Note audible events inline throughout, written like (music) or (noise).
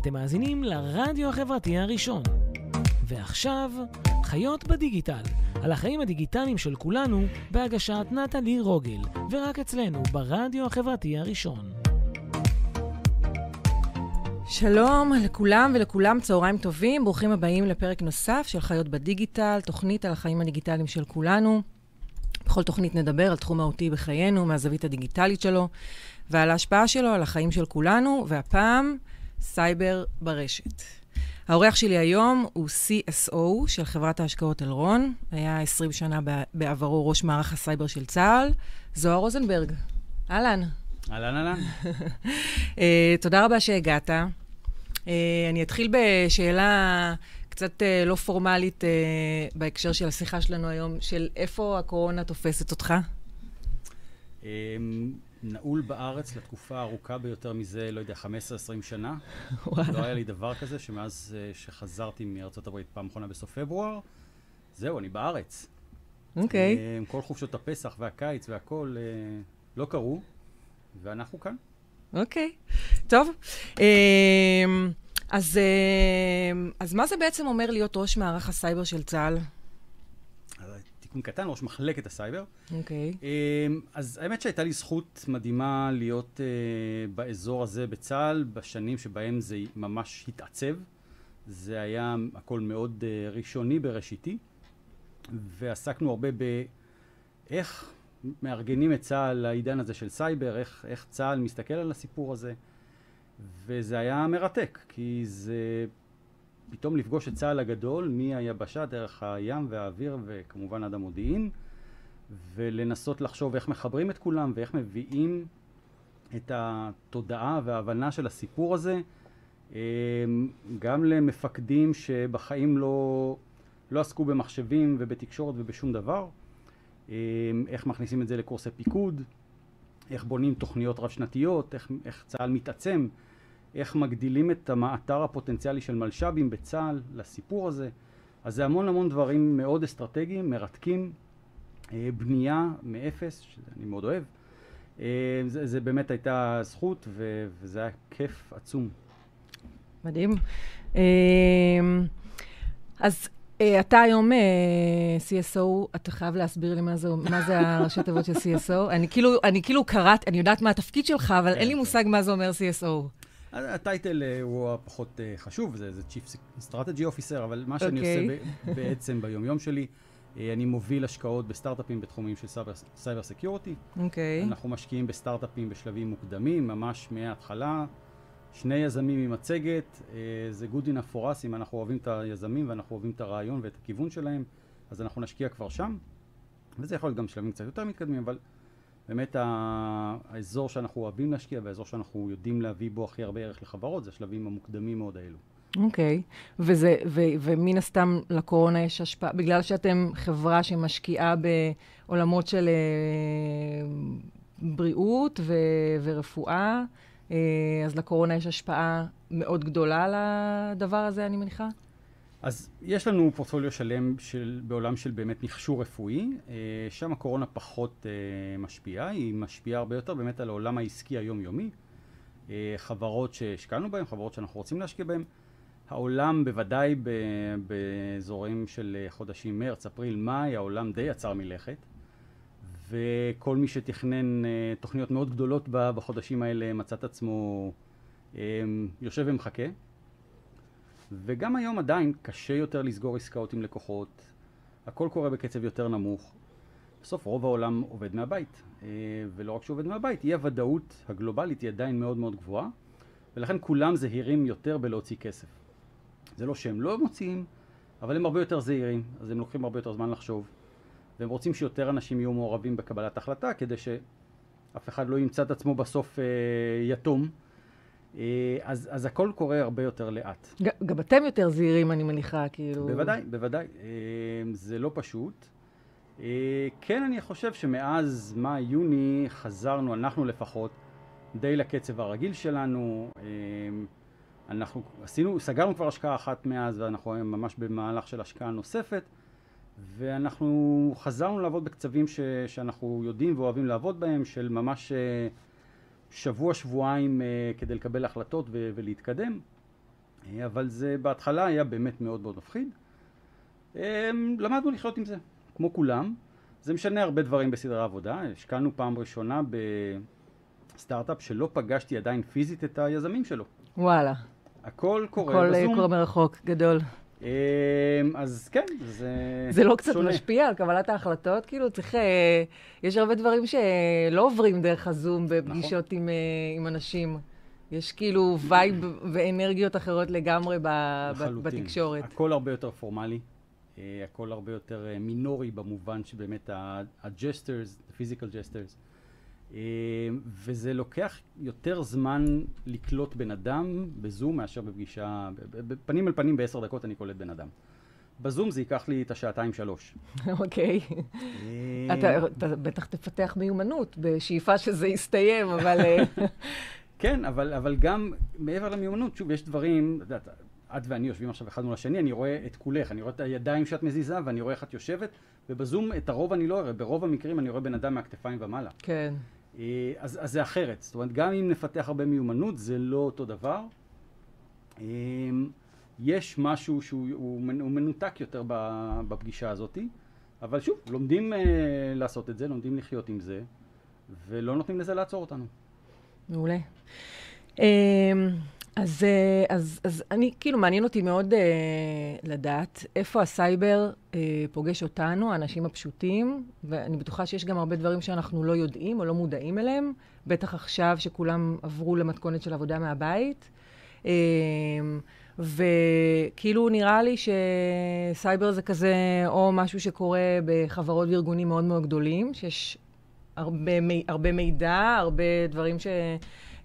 אתם מאזינים לרדיו החברתי הראשון. ועכשיו, חיות בדיגיטל, על החיים הדיגיטליים של כולנו, בהגשת נטלי רוגל, ורק אצלנו, ברדיו החברתי הראשון. שלום לכולם ולכולם, צהריים טובים, ברוכים הבאים לפרק נוסף של חיות בדיגיטל, תוכנית על החיים הדיגיטליים של כולנו. בכל תוכנית נדבר על תחום מהותי בחיינו, מהזווית הדיגיטלית שלו, ועל ההשפעה שלו על החיים של כולנו, והפעם, סייבר ברשת. האורח שלי היום הוא CSO של חברת ההשקעות אלרון, היה 20 שנה בעברו ראש מערך הסייבר של צה"ל, זוהר רוזנברג. אהלן. אהלן, אהלן. (laughs) אה, תודה רבה שהגעת. אה, אני אתחיל בשאלה קצת אה, לא פורמלית בהקשר של השיחה שלנו היום, של איפה הקורונה תופסת אותך? נעול בארץ לתקופה הארוכה ביותר מזה, לא יודע, 15-20 שנה. וואלה. לא היה לי דבר כזה, שמאז שחזרתי מארצות הברית פעם אחרונה בסוף פברואר, זהו, אני בארץ. אוקיי. Okay. כל חופשות הפסח והקיץ והכול לא קרו. ואנחנו כאן. אוקיי, okay. טוב. אז, אז מה זה בעצם אומר להיות ראש מערך הסייבר של צה"ל? תיקון קטן, ראש מחלקת הסייבר. אוקיי. Okay. אמ, אז האמת שהייתה לי זכות מדהימה להיות uh, באזור הזה בצה"ל, בשנים שבהם זה ממש התעצב. זה היה הכל מאוד uh, ראשוני בראשיתי, ועסקנו הרבה באיך מארגנים את צה"ל לעידן הזה של סייבר, איך, איך צה"ל מסתכל על הסיפור הזה, וזה היה מרתק, כי זה פתאום לפגוש את צה"ל הגדול, מהיבשה, דרך הים והאוויר, וכמובן עד המודיעין, ולנסות לחשוב איך מחברים את כולם ואיך מביאים את התודעה וההבנה של הסיפור הזה אמ, גם למפקדים שבחיים לא, לא עסקו במחשבים ובתקשורת ובשום דבר, אמ, איך מכניסים את זה לקורסי פיקוד, איך בונים תוכניות רב-שנתיות, איך, איך צה"ל מתעצם, איך מגדילים את המאתר הפוטנציאלי של מלש"בים בצה"ל לסיפור הזה. אז זה המון המון דברים מאוד אסטרטגיים, מרתקים, אה, בנייה מאפס, שאני מאוד אוהב. אה, זה, זה באמת הייתה זכות ו, וזה היה כיף עצום. מדהים. אה, אז אתה היום CSO, אתה חייב להסביר לי מה זה, מה זה הראשי תיבות של CSO. אני כאילו, אני כאילו קראת, אני יודעת מה התפקיד שלך, אבל אין לי כן, מושג כן. מה זה אומר CSO. הטייטל אה, הוא הפחות חשוב, זה, זה Chief Strategy Officer, אבל מה שאני okay. עושה אוקיי. בעצם ביומיום שלי, אני מוביל השקעות בסטארט-אפים בתחומים של סייבר סקיורטי. אוקיי. אנחנו משקיעים בסטארט-אפים בשלבים מוקדמים, ממש מההתחלה. שני יזמים עם מצגת, אה, זה good enough for us אם אנחנו אוהבים את היזמים ואנחנו אוהבים את הרעיון ואת הכיוון שלהם, אז אנחנו נשקיע כבר שם, וזה יכול להיות גם שלבים קצת יותר מתקדמים, אבל באמת האזור שאנחנו אוהבים להשקיע והאזור שאנחנו יודעים להביא בו הכי הרבה ערך לחברות, זה השלבים המוקדמים מאוד האלו. אוקיי, okay. ומן הסתם לקורונה יש השפעה, בגלל שאתם חברה שמשקיעה בעולמות של uh, בריאות ו- ורפואה, אה, אז לקורונה יש השפעה מאוד גדולה על הדבר הזה, אני מניחה? אז יש לנו פורטפוליו שלם של, בעולם של באמת מכשור רפואי, אה, שם הקורונה פחות אה, משפיעה, היא משפיעה הרבה יותר באמת על העולם העסקי היומיומי, חברות שהשקענו בהן, חברות שאנחנו רוצים להשקיע בהן. העולם בוודאי באזורים של חודשים מרץ, אפריל, מאי, העולם די עצר מלכת. וכל מי שתכנן אה, תוכניות מאוד גדולות בחודשים האלה מצא את עצמו אה, יושב ומחכה. וגם היום עדיין קשה יותר לסגור עסקאות עם לקוחות, הכל קורה בקצב יותר נמוך. בסוף רוב העולם עובד מהבית, אה, ולא רק שעובד מהבית, אי הוודאות הגלובלית היא עדיין מאוד מאוד גבוהה, ולכן כולם זהירים יותר בלהוציא כסף. זה לא שהם לא מוציאים, אבל הם הרבה יותר זהירים, אז הם לוקחים הרבה יותר זמן לחשוב. והם רוצים שיותר אנשים יהיו מעורבים בקבלת החלטה, כדי שאף אחד לא ימצא את עצמו בסוף אה, יתום. אה, אז, אז הכל קורה הרבה יותר לאט. גם אתם יותר זהירים, אני מניחה, כאילו... בוודאי, בוודאי. אה, זה לא פשוט. אה, כן, אני חושב שמאז מאי-יוני חזרנו, אנחנו לפחות, די לקצב הרגיל שלנו. אנחנו עשינו, סגרנו כבר השקעה אחת מאז, ואנחנו ממש במהלך של השקעה נוספת. ואנחנו חזרנו לעבוד בקצבים ש, שאנחנו יודעים ואוהבים לעבוד בהם, של ממש שבוע-שבועיים אה, כדי לקבל החלטות ולהתקדם. אה, אבל זה בהתחלה היה באמת מאוד מאוד מפחיד. אה, למדנו לחיות עם זה, כמו כולם. זה משנה הרבה דברים בסדרי העבודה. השקענו פעם ראשונה בסטארט-אפ שלא פגשתי עדיין פיזית את היזמים שלו. וואלה. הכל קורה הכל בזום. קורה מרחוק, גדול. אמ, אז כן, זה זה לא קצת שונה. משפיע על קבלת ההחלטות? כאילו, צריך... אה, יש הרבה דברים שלא עוברים דרך הזום בפגישות נכון. עם, אה, עם אנשים. יש כאילו vibe ואנרגיות אחרות לגמרי ב, לחלוטין. בתקשורת. הכל הרבה יותר פורמלי, אה, הכל הרבה יותר מינורי במובן שבאמת ה-physical gestures, אה, וזה לוקח יותר זמן לקלוט בן אדם בזום מאשר בפגישה, פנים אל פנים בעשר דקות אני קולט בן אדם. בזום זה ייקח לי את השעתיים שלוש. (laughs) אוקיי. אה, אתה, בטח תפתח מיומנות בשאיפה שזה יסתיים, אבל... אה, (laughs) כן, אבל, אבל גם מעבר למיומנות, שוב, יש דברים, את יודעת, את ואני יושבים עכשיו אחד מול השני, אני רואה את כולך, אני רואה את הידיים שאת מזיזה, ואני רואה איך את יושבת, ובזום את הרוב אני לא אראה, ברוב המקרים אני רואה בן אדם מהכתפיים ומעלה. כן. אה, אז, אז זה אחרת, זאת אומרת, גם אם נפתח הרבה מיומנות, זה לא אותו דבר. אה, יש משהו שהוא הוא מנ- הוא מנותק יותר בפגישה הזאת, אבל שוב, לומדים אה, לעשות את זה, לומדים לחיות עם זה, ולא נותנים לזה לעצור אותנו. מעולה. אז, אה, אז, אז אני, כאילו, מעניין אותי מאוד אה, לדעת איפה הסייבר אה, פוגש אותנו, האנשים הפשוטים, ואני בטוחה שיש גם הרבה דברים שאנחנו לא יודעים או לא מודעים אליהם, בטח עכשיו שכולם עברו למתכונת של עבודה מהבית. אמ, וכאילו נראה לי שסייבר זה כזה או משהו שקורה בחברות וארגונים מאוד מאוד גדולים, שיש הרבה, הרבה מידע, הרבה דברים ש...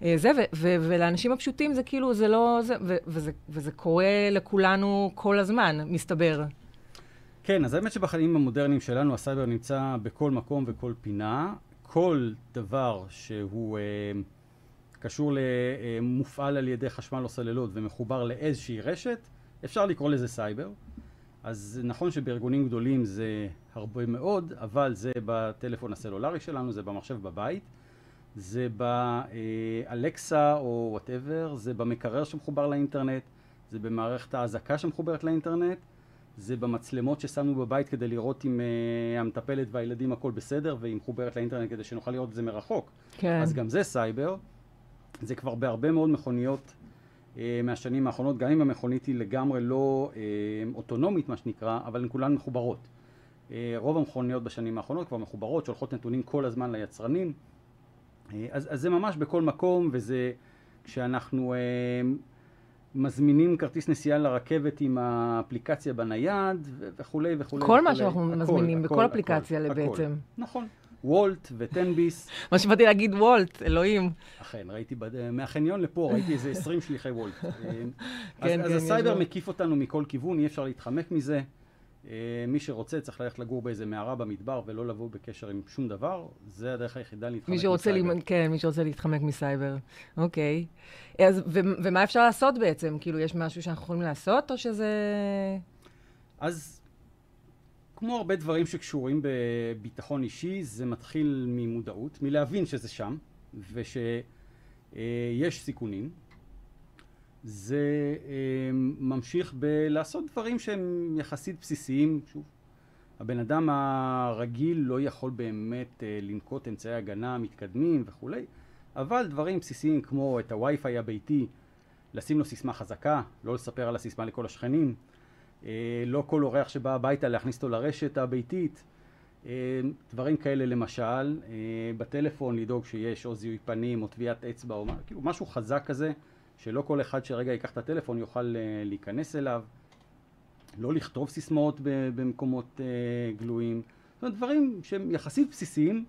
אה, זה, ו- ו- ולאנשים הפשוטים זה כאילו, זה לא... זה, ו- וזה, וזה קורה לכולנו כל הזמן, מסתבר. כן, אז האמת שבחיים המודרניים שלנו הסייבר נמצא בכל מקום וכל פינה. כל דבר שהוא אה, קשור, ל, אה, על ידי חשמל או סוללות ומחובר לאיזושהי רשת, אפשר לקרוא לזה סייבר. אז נכון שבארגונים גדולים זה הרבה מאוד, אבל זה בטלפון הסלולרי שלנו, זה במחשב בבית, זה ב Alexa או whatever, זה במקרר שמחובר לאינטרנט, זה במערכת האזעקה שמחוברת לאינטרנט, זה במצלמות ששמנו בבית כדי לראות אם uh, המטפלת והילדים הכל בסדר והיא מחוברת לאינטרנט כדי שנוכל לראות את זה מרחוק. כן. אז גם זה סייבר. זה כבר בהרבה מאוד מכוניות uh, מהשנים האחרונות, גם אם המכונית היא לגמרי לא uh, אוטונומית מה שנקרא, אבל הן כולן מחוברות. Uh, רוב המכוניות בשנים האחרונות כבר מחוברות, שולחות נתונים כל הזמן ליצרנים. Uh, אז, אז זה ממש בכל מקום, וזה כשאנחנו uh, מזמינים כרטיס נסיעה לרכבת עם האפליקציה בנייד וכולי וכולי. כל מה. שאנחנו הכל, מזמינים, הכל, בכל הכל, אפליקציה הכל. בעצם. נכון. Wolt ותן ביס, (laughs) מה שבאתי להגיד Wolt, אלוהים. אכן, ראיתי בד... מהחניון לפה, ראיתי איזה 20 שליחי Wolt. (laughs) אז, כן, אז יש הסייבר. מקיף אותנו מכל כיוון, אי אפשר להתחמק מזה. אה, מי שרוצה צריך ללכת לגור באיזה מערה במדבר ולא לבוא בקשר עם שום דבר, זה הדרך היחידה להתחמק מי שרוצה, מסייבר. לי, כן, מי שרוצה להתחמק מסייבר. אוקיי. אז, ו, ומה אפשר לעשות בעצם? כאילו, יש משהו שאנחנו יכולים לעשות, או שזה... אז כמו הרבה דברים שקשורים בביטחון אישי, זה מתחיל ממודעות, מלהבין שזה שם, ושיש סיכונים. זה אה, ממשיך בלעשות דברים שהם יחסית בסיסיים. שוב, הבן אדם הרגיל לא יכול באמת אה, לנקוט אמצעי הגנה מתקדמים וכולי, אבל דברים בסיסיים כמו את הווי-פיי הביתי, לשים לו סיסמה חזקה, לא לספר על הסיסמה לכל השכנים, אה, לא כל אורח שבא הביתה להכניס אותו לרשת הביתית, אה, דברים כאלה למשל, אה, בטלפון לדאוג שיש או זיהוי פנים או טביעת אצבע או כאילו משהו חזק כזה, שלא כל אחד שרגע ייקח את הטלפון יוכל אה, להיכנס אליו, לא לכתוב סיסמאות במקומות אה, גלויים, זאת אומרת דברים שהם יחסית בסיסיים,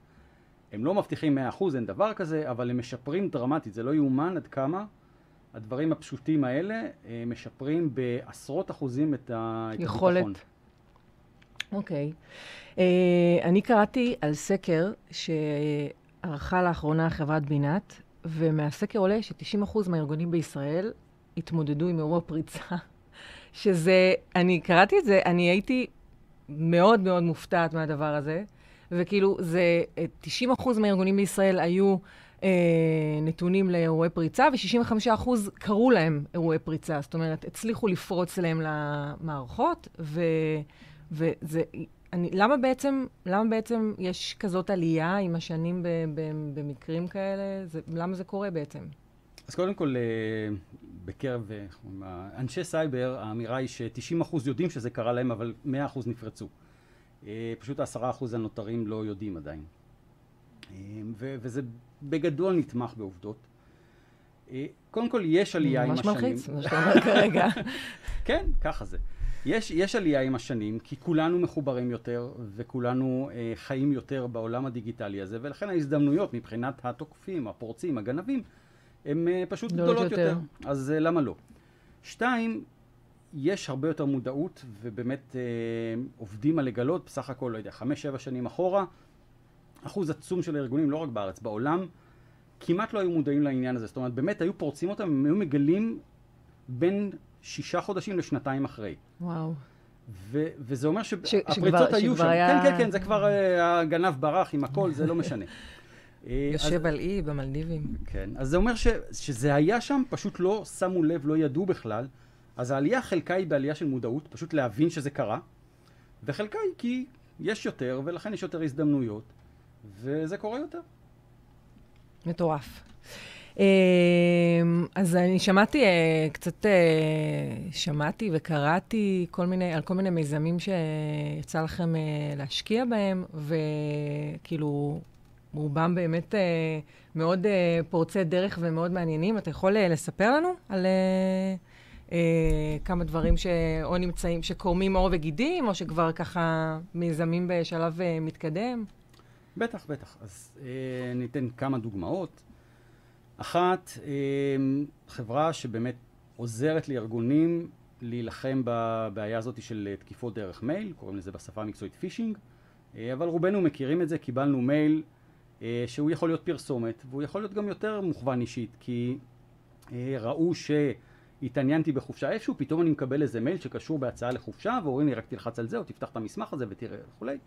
הם לא מבטיחים 100% אין דבר כזה, אבל הם משפרים דרמטית, זה לא יאומן עד כמה הדברים הפשוטים האלה אה, משפרים בעשרות אחוזים את ה- את יכולת. הביטחון. אוקיי. Uh, אני קראתי על סקר שערכה לאחרונה חברת בינת, ומהסקר עולה ש-90% מהארגונים בישראל התמודדו עם אירוע פריצה. (laughs) שזה, אני קראתי את זה, אני הייתי מאוד מאוד מופתעת מהדבר הזה, וכאילו, זה, אה, 90% מהארגונים בישראל היו אה, נתונים לאירועי פריצה, ו-65% קראו להם אירועי פריצה. זאת אומרת, הצליחו לפרוץ להם למערכות, ו, וזה... אני, למה, בעצם, למה בעצם יש כזאת עלייה עם השנים ב, ב, במקרים כאלה? זה, למה זה קורה בעצם? אז קודם כל, אה, בקרב אה, אנשי סייבר, האמירה היא ש-90% יודעים שזה קרה להם, אבל 100% נפרצו. אה, פשוט ה-10% הנותרים לא יודעים עדיין. ו- וזה בגדול נתמך בעובדות. קודם כל, יש עלייה עם השנים. ממש מלחיץ, מה שאתה אומר כרגע. (laughs) כן, ככה זה. יש, יש עלייה עם השנים, כי כולנו מחוברים יותר, וכולנו אה, חיים יותר בעולם הדיגיטלי הזה, ולכן ההזדמנויות מבחינת התוקפים, הפורצים, הגנבים, הן uh, פשוט גדולות יותר. יותר. אז uh, למה לא? שתיים, יש הרבה יותר מודעות, ובאמת uh, עובדים על לגלות, בסך הכל, לא יודע, חמש-שבע שנים אחורה, אחוז עצום של הארגונים, לא רק בארץ, בעולם, כמעט לא היו מודעים לעניין הזה. זאת אומרת, באמת היו פורצים אותם, הם היו מגלים בין שישה חודשים לשנתיים אחרי. וואו. ו- וזה אומר שהפריצות היו שם. היה... כן, כן, כן, זה כבר uh, הגנב ברח עם הכל, זה לא משנה. (laughs) אה, יושב אז, על אי במלדיבים. כן, אז זה אומר ש, שזה היה שם, פשוט לא שמו לב, לא ידעו בכלל. אז העלייה חלקה היא בעלייה של מודעות, פשוט להבין שזה קרה, וחלקה היא כי יש יותר, ולכן יש יותר הזדמנויות, וזה קורה יותר. מטורף. אמ, אז אני שמעתי אה, קצת, אה, שמעתי וקראתי כל מיני, על כל מיני מיזמים שיצא לכם להשקיע בהם, וכאילו, רובם באמת אה, מאוד אה, פורצי דרך ומאוד מעניינים. אתה יכול אה, לספר לנו על אה, אה, כמה דברים שאו נמצאים, שקורמים עור וגידים, או שכבר ככה מיזמים בשלב אה, מתקדם? בטח, בטח. אז אה, ניתן כמה דוגמאות. אחת, אה, חברה שבאמת עוזרת לארגונים להילחם בבעיה הזאת של תקיפות דרך מייל, קוראים לזה בשפה המקצועית פישינג, אה, אבל רובנו מכירים את זה, קיבלנו מייל אה, שהוא יכול להיות פרסומת, והוא יכול להיות גם יותר מוכוון אישית, כי אה, ראו שהתעניינתי בחופשה איפשהו, פתאום אני מקבל איזה מייל שקשור בהצעה לחופשה, ואומרים לי רק תלחץ על זה, או תפתח את המסמך הזה ותראה וכולי.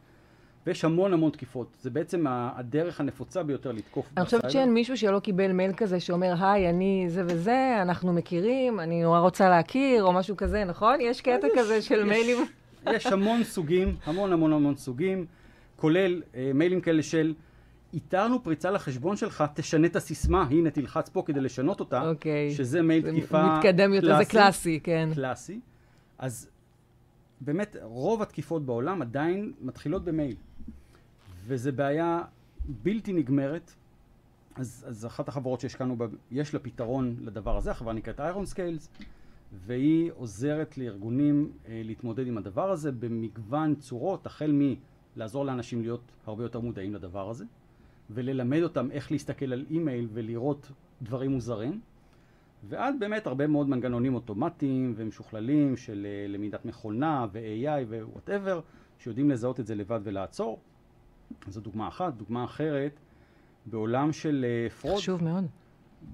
ויש המון המון תקיפות. זה בעצם הדרך הנפוצה ביותר לתקוף אני חושבת שאין מישהו שלא קיבל מייל כזה שאומר, היי, אני זה וזה, אנחנו מכירים, אני נורא רוצה להכיר, או משהו כזה, נכון? יש קטע יש, כזה של יש, מיילים. (laughs) יש המון סוגים, המון המון המון סוגים, כולל אה, מיילים כאלה של... איתרנו פריצה לחשבון שלך, תשנה את הסיסמה, הנה תלחץ פה כדי לשנות אותה, אוקיי. שזה מייל תקיפה מתקדם יותר, קלאסי, זה קלאסי, כן. קלאסי. אז באמת, רוב התקיפות בעולם עדיין מתחילות במייל. וזו בעיה בלתי נגמרת. אז, אז אחת החברות שהשקענו בה, יש לה פתרון לדבר הזה, החברה נקראת IRONSCALES, והיא עוזרת לארגונים אה, להתמודד עם הדבר הזה במגוון צורות, החל מלעזור לאנשים להיות הרבה יותר מודעים לדבר הזה. וללמד אותם איך להסתכל על אימייל ולראות דברים מוזרים. ועד באמת הרבה מאוד מנגנונים אוטומטיים ומשוכללים של אה, למידת מכונה ו-AI ו-whatever, שיודעים לזהות את זה לבד ולעצור. זו דוגמה אחת. דוגמה אחרת, בעולם של Fraud. אה, חשוב מאוד.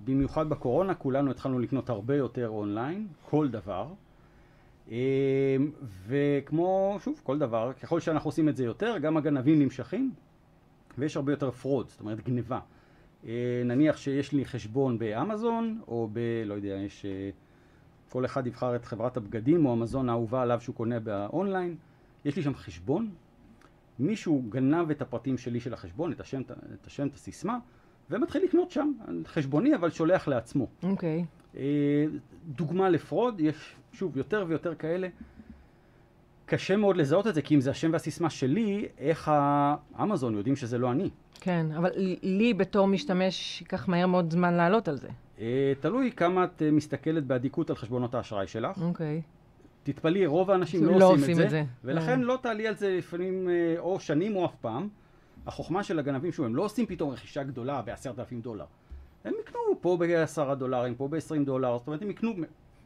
במיוחד בקורונה, כולנו התחלנו לקנות הרבה יותר אונליין, כל דבר. אה, וכמו, שוב, כל דבר, ככל שאנחנו עושים את זה יותר, גם הגנבים נמשכים. ויש הרבה יותר fraud, זאת אומרת גניבה. אה, נניח שיש לי חשבון באמזון, או ב... לא יודע, יש... כל אחד יבחר את חברת הבגדים או המזון האהובה עליו שהוא קונה באונליין. יש לי שם חשבון, מישהו גנב את הפרטים שלי של החשבון, את השם, את השם, את הסיסמה, ומתחיל לקנות שם, חשבוני אבל שולח לעצמו. אוקיי. Okay. אה, דוגמה לפרוד, יש שוב יותר ויותר כאלה. קשה מאוד לזהות את זה, כי אם זה השם והסיסמה שלי, איך האמזון יודעים שזה לא אני? כן, אבל לי בתור משתמש ייקח מהר מאוד זמן לעלות על זה. אה, תלוי כמה את מסתכלת באדיקות על חשבונות האשראי שלך. אוקיי. תתפלאי, רוב האנשים לא, לא עושים, עושים את, זה, את זה, ולכן לא. לא תעלי על זה לפעמים אה, או שנים או אף פעם. החוכמה של הגנבים, שוב, הם לא עושים פתאום רכישה גדולה בעשרת אלפים דולר. הם יקנו פה בעשרה דולרים, פה בעשרים דולר, זאת אומרת, הם יקנו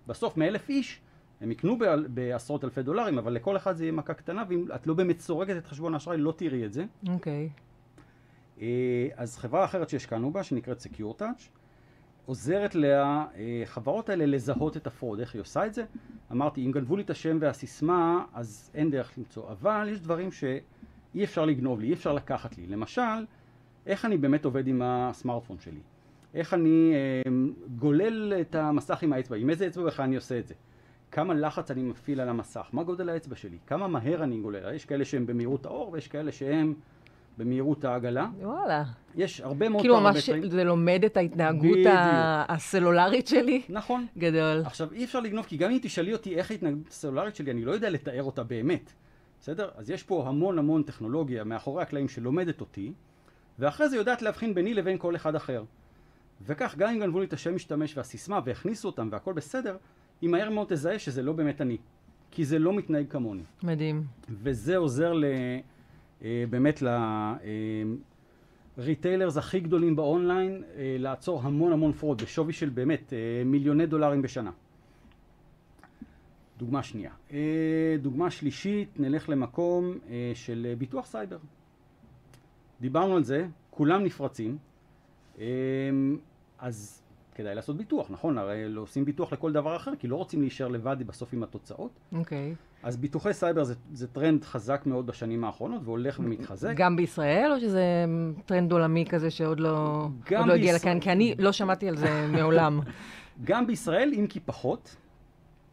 בסוף מאלף איש, הם יקנו בעשרות אלפי דולרים, אבל לכל אחד זה יהיה מכה קטנה, ואם את לא באמת סורגת את חשבון האשראי, לא תראי את זה. אוקיי. Okay. אה, אז חברה אחרת שהשקענו בה, שנקראת Secure Touch, עוזרת לחברות האלה לזהות את הפרוד. איך היא עושה את זה? אמרתי, אם גנבו לי את השם והסיסמה, אז אין דרך למצוא. אבל יש דברים שאי אפשר לגנוב לי, אי אפשר לקחת לי. למשל, איך אני באמת עובד עם הסמארטפון שלי, איך אני אה, גולל את המסך עם האצבע, עם איזה אצבע בכלל אני עושה את זה, כמה לחץ אני מפעיל על המסך, מה גודל האצבע שלי, כמה מהר אני גולל, יש כאלה שהם במהירות האור ויש כאלה שהם במהירות העגלה. וואלה. יש הרבה מאוד כאילו ממש זה לומד את ההתנהגות הסלולרית שלי? נכון. גדול. עכשיו, אי אפשר לגנוב, כי גם אם תשאלי אותי איך ההתנהגות הסלולרית שלי, אני לא יודע לתאר אותה באמת. בסדר? אז יש פה המון המון טכנולוגיה מאחורי הקלעים שלומדת אותי, ואחרי זה יודעת להבחין ביני לבין כל אחד אחר. וכך, גם אם גנבו לי את השם משתמש והסיסמה והכניסו אותם והכל בסדר, היא מהר מאוד תזהה שזה לא באמת אני. כי זה לא מתנהג כמוני. מדהים. וזה עוזר ל... אה, באמת ל retailers אה, הכי גדולים באונליין אה, לעצור המון המון fraud בשווי של באמת מיליוני דולרים בשנה. דוגמה שנייה. דוגמה שלישית, נלך למקום של ביטוח סייבר. דיברנו על זה, כולם נפרצים, אז כדאי לעשות ביטוח, נכון? הרי לא עושים ביטוח לכל דבר אחר, כי לא רוצים להישאר לבד בסוף עם התוצאות. אוקיי. Okay. אז ביטוחי סייבר זה, זה טרנד חזק מאוד בשנים האחרונות, והולך ומתחזק. גם בישראל, או שזה טרנד עולמי כזה שעוד לא, עוד לא הגיע לכאן? כי אני לא שמעתי על זה מעולם. (laughs) גם בישראל, אם כי פחות.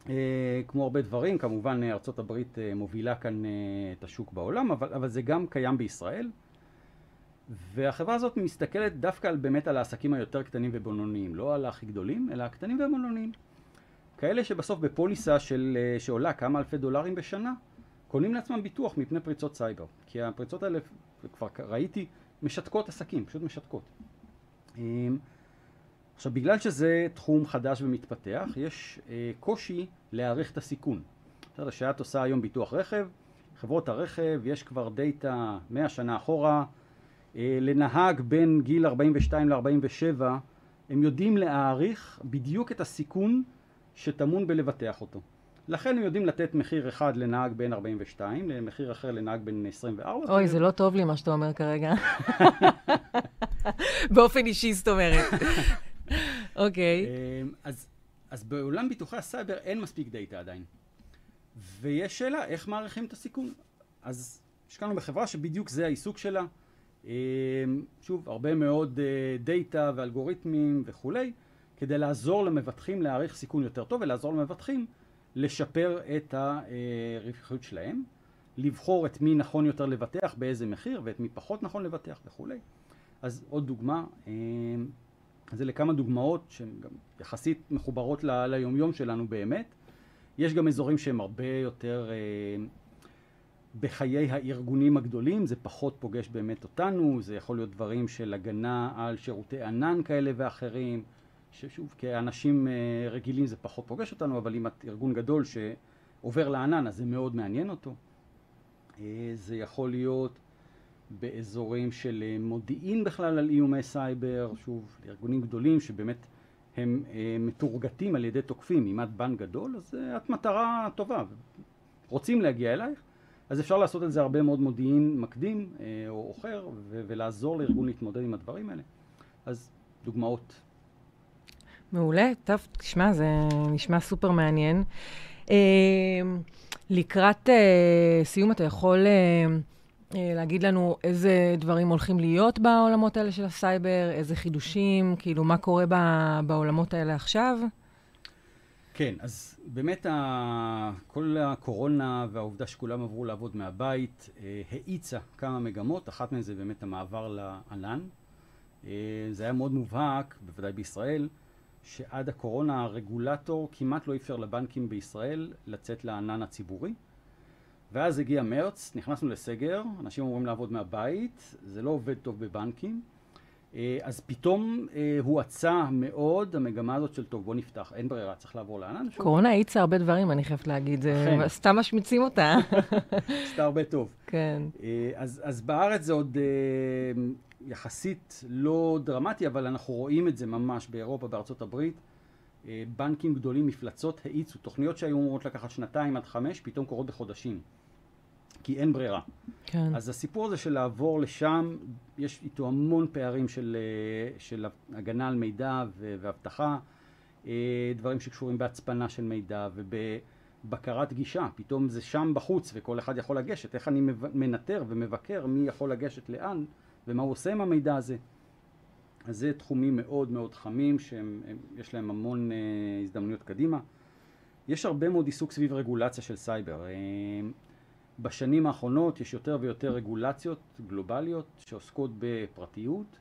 אה, כמו הרבה דברים, כמובן ארה"ב אה, מובילה כאן אה, את השוק בעולם, אבל, אבל זה גם קיים בישראל. והחברה הזאת מסתכלת דווקא על, באמת על העסקים היותר קטנים ובינוניים, לא על הכי גדולים, אלא הקטנים והבינוניים. כאלה שבסוף בפוליסה של, אה, שעולה כמה אלפי דולרים בשנה, קונים לעצמם ביטוח מפני פריצות סייבר. כי הפריצות האלה, כבר ראיתי, משתקות עסקים, פשוט משתקות. אמ, עכשיו, בגלל שזה תחום חדש ומתפתח, יש אה, קושי להעריך את הסיכון. בסדר, שאת עושה היום ביטוח רכב, חברות הרכב, יש כבר data 100 שנה אחורה, אה, לנהג בין גיל 42 ל-47, הם יודעים להעריך בדיוק את הסיכון שטמון בלבטח אותו. לכן הם יודעים לתת מחיר אחד לנהג בן 42, למחיר אחר לנהג בן 24. אוי, זה לא טוב לי מה שאתה אומר כרגע. (laughs) באופן אישי, זאת אומרת. (laughs) אוקיי. אמ, אז, אז בעולם ביטוחי הסייבר אין מספיק דאטה עדיין. ויש שאלה, איך מעריכים את הסיכון? אז השקענו בחברה שבדיוק זה העיסוק שלה. אמ, שוב, הרבה מאוד דאטה ואלגוריתמים וכולי. כדי לעזור למבטחים להעריך סיכון יותר טוב ולעזור למבטחים לשפר את הרווחיות שלהם, לבחור את מי נכון יותר לבטח, באיזה מחיר, ואת מי פחות נכון לבטח וכולי. אז עוד דוגמה, אה, זה לכמה דוגמאות שהן גם יחסית מחוברות ל- ליומיום שלנו באמת. יש גם אזורים שהם הרבה יותר אה, בחיי הארגונים הגדולים, זה פחות פוגש באמת אותנו, זה יכול להיות דברים של הגנה על שירותי ענן כאלה ואחרים. ששוב, כאנשים אה, רגילים זה פחות פוגש אותנו, אבל אם את ארגון גדול שעובר לענן, אז זה מאוד מעניין אותו. אה, זה יכול להיות באזורים של אה, מודיעין בכלל על איומי סייבר, שוב, ארגונים גדולים שבאמת הם מתורגתים על ידי תוקפים. אם את בנק גדול, אז את מטרה טובה. רוצים להגיע אלייך, אז אפשר לעשות על זה הרבה מאוד מודיעין מקדים או אחר, ולעזור לארגון להתמודד עם הדברים האלה. אז דוגמאות מעולה, טוב, תשמע, זה נשמע סופר מעניין. אה, לקראת אה, סיום, אתה יכול אה, אה, להגיד לנו איזה דברים הולכים להיות בעולמות האלה של הסייבר, איזה חידושים, כאילו, מה קורה ב, בעולמות האלה עכשיו? כן, אז באמת ה... כל הקורונה והעובדה שכולם עברו לעבוד מהבית אה, האיצה כמה מגמות, אחת מהן זה באמת המעבר לענן. אה, זה היה מאוד מובהק, בוודאי בישראל, שעד הקורונה הרגולטור כמעט לא אפשר לבנקים בישראל לצאת לענן הציבורי. ואז הגיע מרץ, נכנסנו לסגר, אנשים אמורים לעבוד מהבית, זה לא עובד טוב בבנקים. אה, אז פתאום אה, הואצה מאוד המגמה הזאת של טוב, בוא נפתח, אין ברירה, צריך לעבור לענן. קורונה האיצה הרבה דברים, אני חייבת להגיד, סתם משמיצים אותה. (laughs) עשתה הרבה טוב. כן. אה, אז, אז בארץ זה עוד יחסית לא דרמטי, אבל אנחנו רואים את זה ממש באירופה, בארצות הברית. אה, בנקים גדולים, מפלצות, האיצו תוכניות שהיו אמורות לקחת שנתיים עד חמש, פתאום קורות בחודשים. כי אין ברירה. כן. אז הסיפור הזה של לעבור לשם, יש איתו המון פערים של, אה, של הגנה על מידע ואבטחה, אה, דברים שקשורים בהצפנה של מידע ובבקרת גישה. פתאום זה שם בחוץ וכל אחד יכול לגשת. איך אני מנטר ומבקר מי יכול לגשת לאן? ומה הוא עושה עם המידע הזה. אז זה תחומים מאוד מאוד חמים, שיש להם המון אה, הזדמנויות קדימה. יש הרבה מאוד עיסוק סביב רגולציה של סייבר. אה, בשנים האחרונות יש יותר ויותר רגולציות גלובליות שעוסקות בפרטיות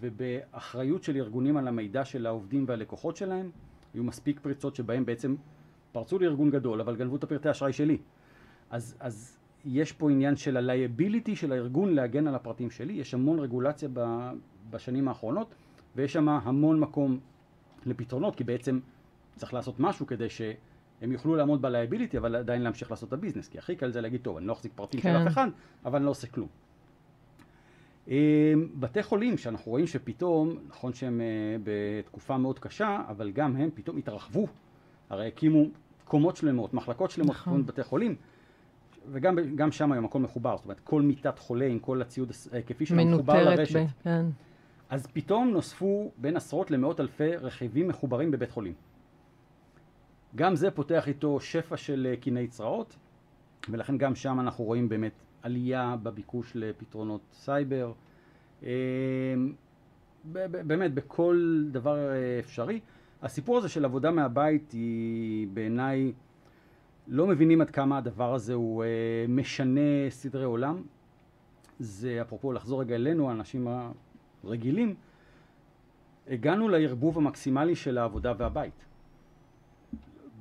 ובאחריות של ארגונים על המידע של העובדים והלקוחות שלהם. היו מספיק פריצות שבהם בעצם פרצו לארגון גדול אבל גנבו את הפרטי האשראי שלי. אז, אז יש פה עניין של ה-liability של הארגון להגן על הפרטים שלי, יש המון רגולציה ב, בשנים האחרונות ויש שם המון מקום לפתרונות כי בעצם צריך לעשות משהו כדי שהם יוכלו לעמוד ב-liability אבל עדיין להמשיך לעשות את הביזנס כי הכי קל זה להגיד טוב אני לא אחזיק פרטים כן. של אף אחד אבל אני לא עושה כלום. אמ, בתי חולים שאנחנו רואים שפתאום, נכון שהם אה, בתקופה מאוד קשה, אבל גם הם פתאום התרחבו, הרי הקימו קומות שלמות, מחלקות שלמות נכון. בבתי חולים, וגם שם היום הכל מחובר, זאת אומרת כל מיטת חולה עם כל הציוד ההיקפי שלו מחובר לרשת. ב, כן. אז פתאום נוספו בין עשרות למאות אלפי רכיבים מחוברים בבית חולים. גם זה פותח איתו שפע של אה, קיני צרעות, ולכן גם שם אנחנו רואים באמת עלייה בביקוש לפתרונות סייבר. אה, באמת, בכל דבר אה, אפשרי. הסיפור הזה של עבודה מהבית היא בעיניי, לא מבינים עד כמה הדבר הזה הוא אה, משנה סדרי עולם. זה אפרופו לחזור רגע אלינו, האנשים הרגילים, הגענו לערבוב המקסימלי של העבודה והבית.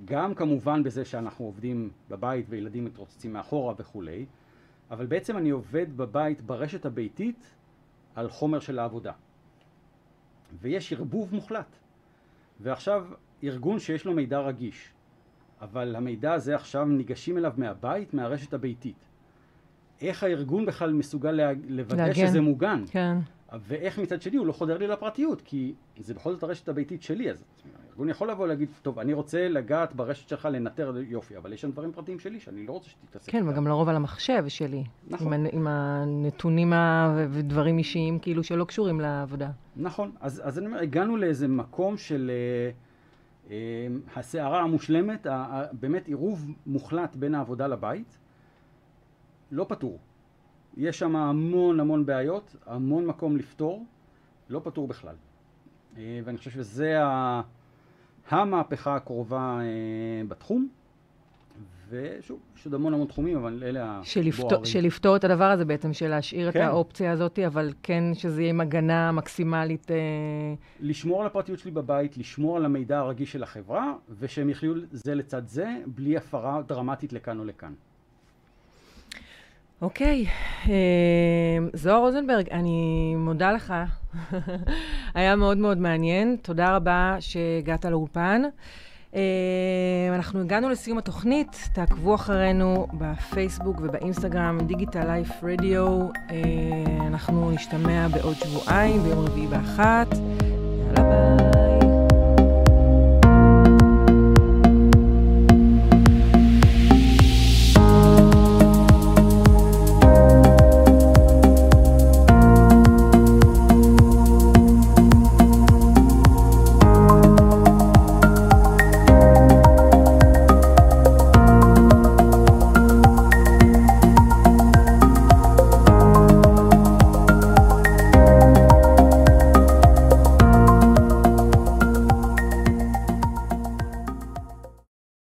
גם כמובן בזה שאנחנו עובדים בבית וילדים מתרוצצים מאחורה וכולי, אבל בעצם אני עובד בבית ברשת הביתית על חומר של העבודה. ויש ערבוב מוחלט. ועכשיו ארגון שיש לו מידע רגיש, אבל המידע הזה עכשיו ניגשים אליו מהבית, מהרשת הביתית. איך הארגון בכלל מסוגל לוודא להגן. שזה מוגן? כן. ואיך מצד שני הוא לא חודר לי לפרטיות, כי זה בכל זאת הרשת הביתית שלי, אז הארגון יכול לבוא ולהגיד, טוב, אני רוצה לגעת ברשת שלך, לנטר יופי, אבל יש שם דברים פרטיים שלי שאני לא רוצה שתתעסק. כן, וגם לרוב על המחשב שלי. נכון. עם, עם הנתונים ודברים אישיים כאילו שלא קשורים לעבודה. נכון, אז, אז אני אומר, הגענו לאיזה מקום של uh, הסערה המושלמת, באמת עירוב מוחלט בין העבודה לבית, לא פתור. יש שם המון המון בעיות, המון מקום לפתור, לא פתור בכלל. אה, ואני חושב שזה המהפכה הקרובה אה, בתחום. ושוב, יש עוד המון המון תחומים, אבל אלה הבוערים. של לפתור את הדבר הזה בעצם, של להשאיר כן. את האופציה הזאת, אבל כן שזה יהיה עם הגנה מקסימלית. אה... לשמור על הפרטיות שלי בבית, לשמור על המידע הרגיש של החברה, ושהם יחיו זה לצד זה, בלי הפרה דרמטית לכאן או לכאן. אוקיי, אה, זוהר רוזנברג, אני מודה לך. (laughs) היה מאוד מאוד מעניין. תודה רבה שהגעת לאולפן. אה, אנחנו הגענו לסיום התוכנית, תעקבו אחרינו בפייסבוק ובאינסטגרם, דיגיטל לייף רדיו. אנחנו נשתמע בעוד שבועיים, ביום רביעי באחת. יאללה ביי.